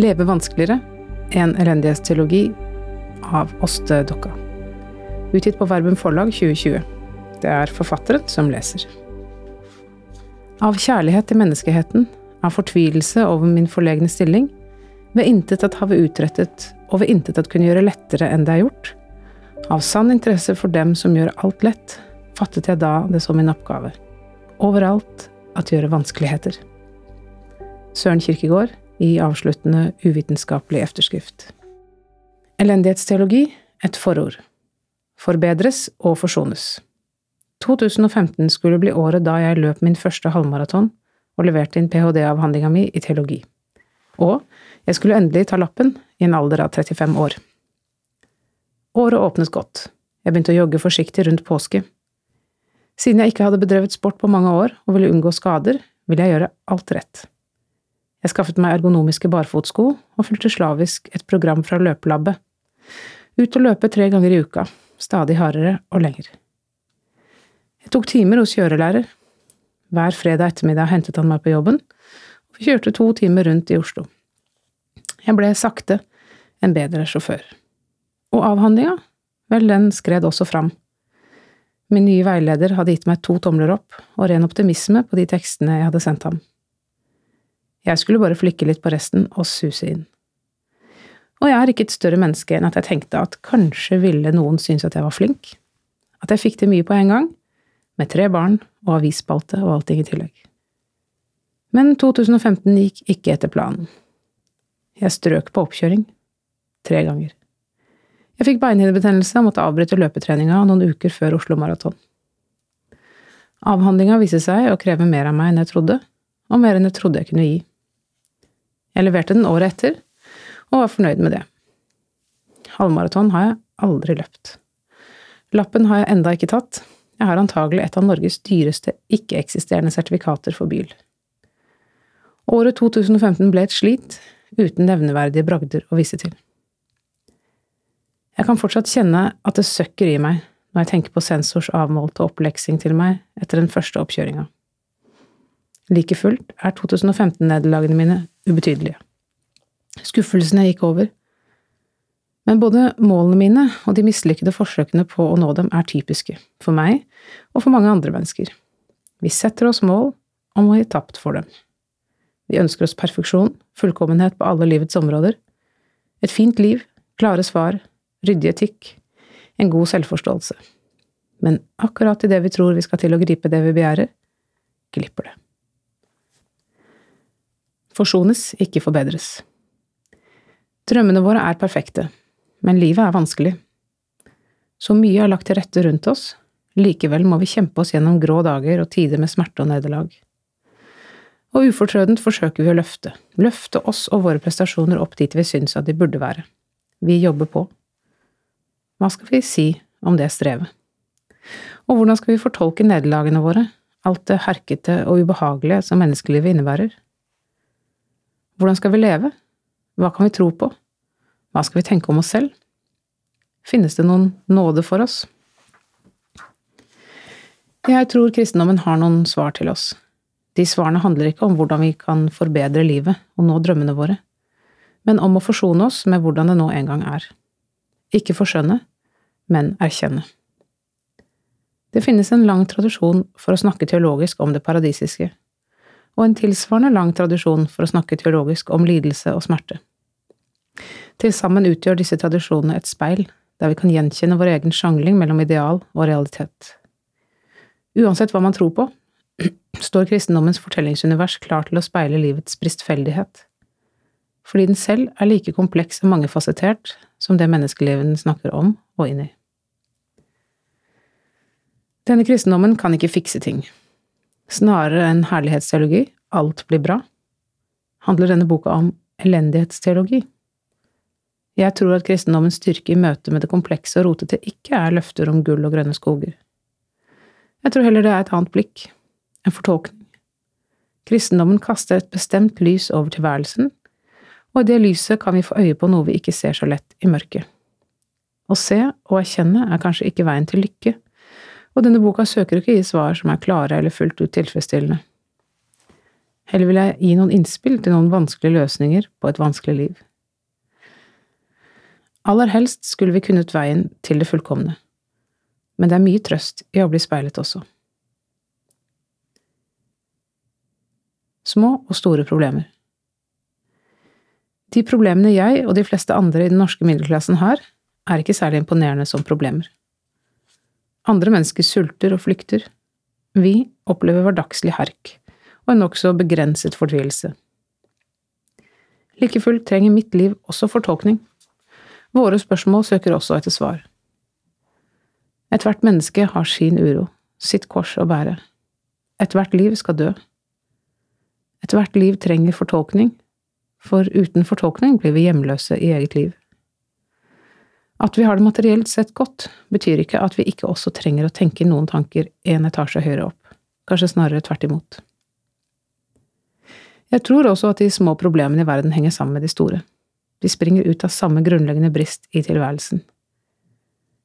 Leve vanskeligere, en elendighetsteologi av Åste Dokka. Utgitt på Verbum forlag 2020. Det er forfatteren som leser. Av kjærlighet til menneskeheten, av fortvilelse over min forlegne stilling, ved intet have utrettet, og ved intet kunne gjøre lettere enn det er gjort, av sann interesse for dem som gjør alt lett, fattet jeg da det som min oppgave. Overalt at gjøre vanskeligheter. Søren Kirkegård i avsluttende uvitenskapelig efterskrift. Elendighetsteologi et forord. Forbedres og forsones. 2015 skulle bli året da jeg løp min første halvmaraton og leverte inn ph.d.-avhandlinga mi i teologi. Og jeg skulle endelig ta lappen i en alder av 35 år. Året åpnet godt. Jeg begynte å jogge forsiktig rundt påske. Siden jeg ikke hadde bedrevet sport på mange år og ville unngå skader, ville jeg gjøre alt rett. Jeg skaffet meg ergonomiske barfotsko og fulgte slavisk et program fra løpelabbet. Ut og løpe tre ganger i uka, stadig hardere og lenger. Jeg tok timer hos kjørelærer. Hver fredag ettermiddag hentet han meg på jobben, og vi kjørte to timer rundt i Oslo. Jeg ble sakte en bedre sjåfør. Og avhandlinga? Vel, den skred også fram. Min nye veileder hadde gitt meg to tomler opp og ren optimisme på de tekstene jeg hadde sendt ham. Jeg skulle bare flikke litt på resten og suse inn. Og jeg er ikke et større menneske enn at jeg tenkte at kanskje ville noen synes at jeg var flink, at jeg fikk til mye på en gang, med tre barn og avisspalte og allting i tillegg. Men 2015 gikk ikke etter planen. Jeg strøk på oppkjøring. Tre ganger. Jeg fikk beinhinnebetennelse og måtte avbryte løpetreninga noen uker før Oslo Maraton. Avhandlinga viste seg å kreve mer av meg enn jeg trodde, og mer enn jeg trodde jeg kunne gi. Jeg leverte den året etter, og var fornøyd med det. Halvmaraton har jeg aldri løpt. Lappen har jeg enda ikke tatt, jeg har antagelig et av Norges dyreste ikke-eksisterende sertifikater for bil. Året 2015 ble et slit, uten nevneverdige bragder å vise til. Jeg kan fortsatt kjenne at det søkker i meg når jeg tenker på sensors avmålte oppleksing til meg etter den første oppkjøringa. Like fullt er 2015-nederlagene mine ubetydelige. Skuffelsene gikk over. Men både målene mine og de mislykkede forsøkene på å nå dem er typiske, for meg og for mange andre mennesker. Vi setter oss mål og må gi tapt for dem. Vi ønsker oss perfeksjon, fullkommenhet på alle livets områder, et fint liv, klare svar, ryddig etikk, en god selvforståelse. Men akkurat idet vi tror vi skal til å gripe det vi begjærer, glipper det forsones, ikke forbedres. Drømmene våre er perfekte, men livet er vanskelig. Så mye er lagt til rette rundt oss, likevel må vi kjempe oss gjennom grå dager og tider med smerte og nederlag. Og ufortrødent forsøker vi å løfte, løfte oss og våre prestasjoner opp dit vi syns at de burde være. Vi jobber på. Hva skal vi si om det strevet? Og hvordan skal vi fortolke nederlagene våre, alt det herkete og ubehagelige som menneskelivet innebærer? Hvordan skal vi leve? Hva kan vi tro på? Hva skal vi tenke om oss selv? Finnes det noen nåde for oss? Jeg tror kristendommen har noen svar til oss. De svarene handler ikke om hvordan vi kan forbedre livet og nå drømmene våre, men om å forsone oss med hvordan det nå en gang er. Ikke forskjønne, men erkjenne. Det finnes en lang tradisjon for å snakke teologisk om det paradisiske, og en tilsvarende lang tradisjon for å snakke teologisk om lidelse og smerte. Til sammen utgjør disse tradisjonene et speil, der vi kan gjenkjenne vår egen sjangling mellom ideal og realitet. Uansett hva man tror på, står kristendommens fortellingsunivers klar til å speile livets bristfeldighet, fordi den selv er like kompleks og mangefasettert som det menneskelivet den snakker om og inn i. Denne kristendommen kan ikke fikse ting, Snarere enn herlighetsteologi, alt blir bra, handler denne boka om elendighetsteologi. Jeg tror at kristendommens styrke i møte med det komplekse og rotete ikke er løfter om gull og grønne skoger. Jeg tror heller det er et annet blikk, en fortolkning. Kristendommen kaster et bestemt lys over tilværelsen, og i det lyset kan vi få øye på noe vi ikke ser så lett i mørket. Å se og erkjenne er kanskje ikke veien til lykke, og denne boka søker ikke gi svar som er klare eller fullt ut tilfredsstillende. Heller vil jeg gi noen innspill til noen vanskelige løsninger på et vanskelig liv. Aller helst skulle vi kunnet veien til det fullkomne, men det er mye trøst i å bli speilet også. Små og store problemer De problemene jeg og de fleste andre i den norske middelklassen har, er ikke særlig imponerende som problemer. Andre mennesker sulter og flykter. Vi opplever hverdagslig herk og en nokså begrenset fortvilelse. Like fullt trenger mitt liv også fortolkning. Våre spørsmål søker også etter svar. Ethvert menneske har sin uro, sitt kors å bære. Ethvert liv skal dø. Ethvert liv trenger fortolkning, for uten fortolkning blir vi hjemløse i eget liv. At vi har det materielt sett godt, betyr ikke at vi ikke også trenger å tenke noen tanker en etasje høyere opp, kanskje snarere tvert imot. Jeg tror også at de små problemene i verden henger sammen med de store. De springer ut av samme grunnleggende brist i tilværelsen.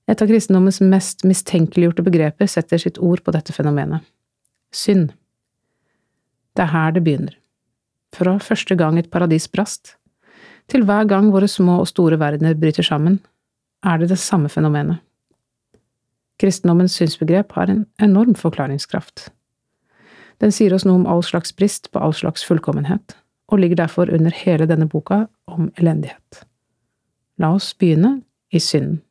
Et av kristendommens mest mistenkeliggjorte begreper setter sitt ord på dette fenomenet – synd. Det er her det begynner. Fra første gang et paradis brast, til hver gang våre små og store verdener bryter sammen, er det det samme fenomenet. Kristendommens synsbegrep har en enorm forklaringskraft. Den sier oss noe om all slags brist på all slags fullkommenhet, og ligger derfor under hele denne boka om elendighet. La oss begynne i synden.